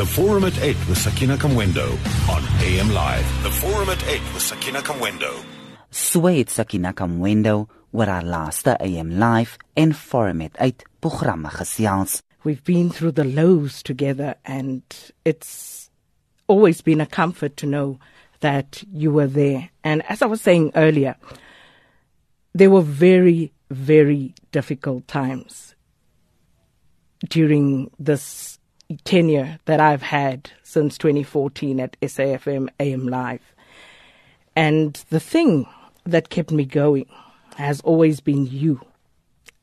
The Forum at 8 with Sakina Kamwendo on AM Live. The Forum at 8 with Sakina Kamwendo. Sweet Sakina Kamwendo oor haar laaste AM Live en Forum at 8 programme gesels. We've been through the lows together and it's always been a comfort to know that you were there. And as I was saying earlier, there were very, very difficult times during this tenure that I've had since 2014 at SAFM AM Live. And the thing that kept me going has always been you,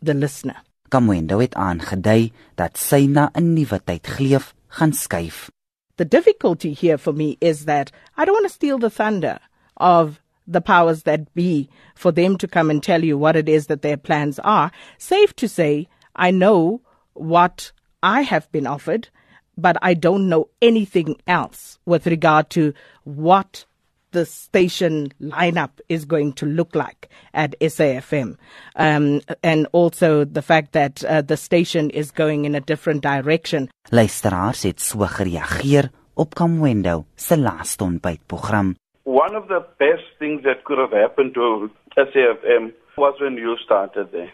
the listener. Kamwendo het aangedui dat sy na 'n nuwe tyd gleef gaan skuif. The difficulty here for me is that I don't want to steal the thunder of the powers that be for them to come and tell you what it is that their plans are. Safe to say, I know what I have been offered, but I don't know anything else with regard to what the station lineup is going to look like at SAFM. Um, and also the fact that uh, the station is going in a different direction. Luisteraars het so gereageer op Kamwendo se laaste ontbytprogram. One of the best things that could have happened to SAFM was when you started there.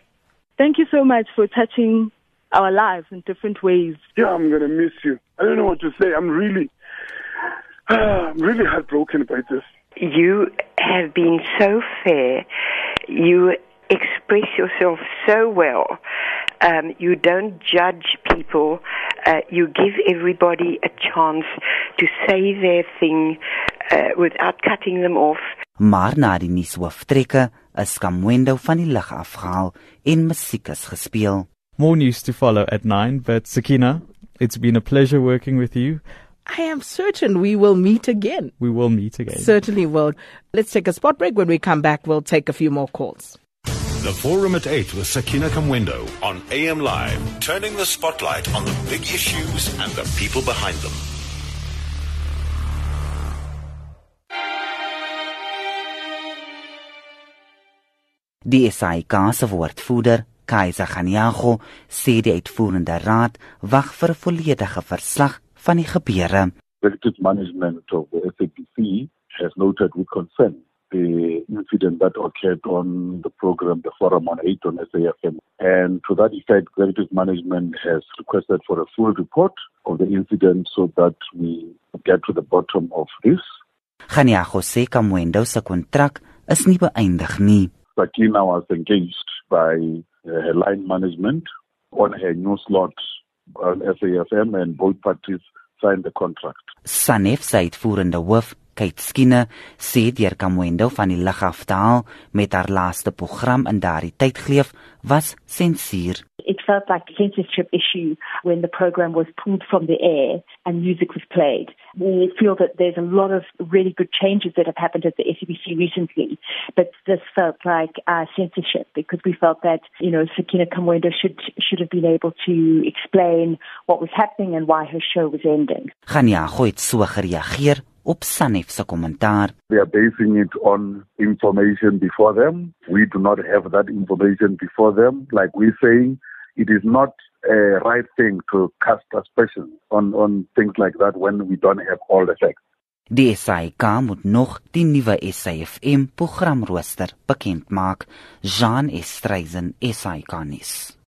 Thank you so much for touching our lives in different ways. Yeah, I'm gonna miss you. I don't know what to say. I'm really, I'm really heartbroken by this. You have been so fair. You express yourself so well. Um, you don't judge people. Uh, you give everybody a chance to say their thing uh, without cutting them off. Maar na die nuushooftrekke is Kamwendo van die lig afgehaal en musiek is gespeel. More news to follow at 9, but Sakina, it's been a pleasure working with you. I am certain we will meet again. We will meet again. Certainly will. Let's take a spot break. When we come back, we'll take a few more calls. The Forum at 8 with Sakina Kamwendo on AM Live, turning the spotlight on the big issues and the people behind them. Die SAUK se woordvoerder, Kaiser Ganyago, sê die uitvoerende raad wag vir 'n volledige verslag van die gebeure. Executive management of the SAPC has noted with concern the incident that occurred on the program, the Forum on 8 on SAFM. And to that effect, executive management has requested for a full report of the incident so that we get to the bottom of this. Ganyago sê Kamwendo se kontrak is nie beëindig nie. Sakina was engaged by uh, her line management on her new slot on SAFM and both parties signed the contract. Sanef se uitvoerende hoof, Kate Skinner, sê deur Kamwendo van die lig af te haal met haar laaste program in daardie tyd geleef was sensuur. It felt like a censorship issue when the program was pulled from the air and music was played. We feel that there's a lot of really good changes that have happened at the SABC recently, but this felt like uh, censorship because we felt that, you know, Sakina Kamwendo should, should have been able to explain what was happening and why her show was ending. Kganyago het so gereageer op Sanef se kommentaar. They are basing it on information before them. We do not have that information before them. Like we're saying, it is not a right thing to cast aspersions on, on things like that when we don't have all the facts. Die SAIK moet nog die nuwe SAFM programrooster bekend maak. Jean Estreisen, SAIK nuus.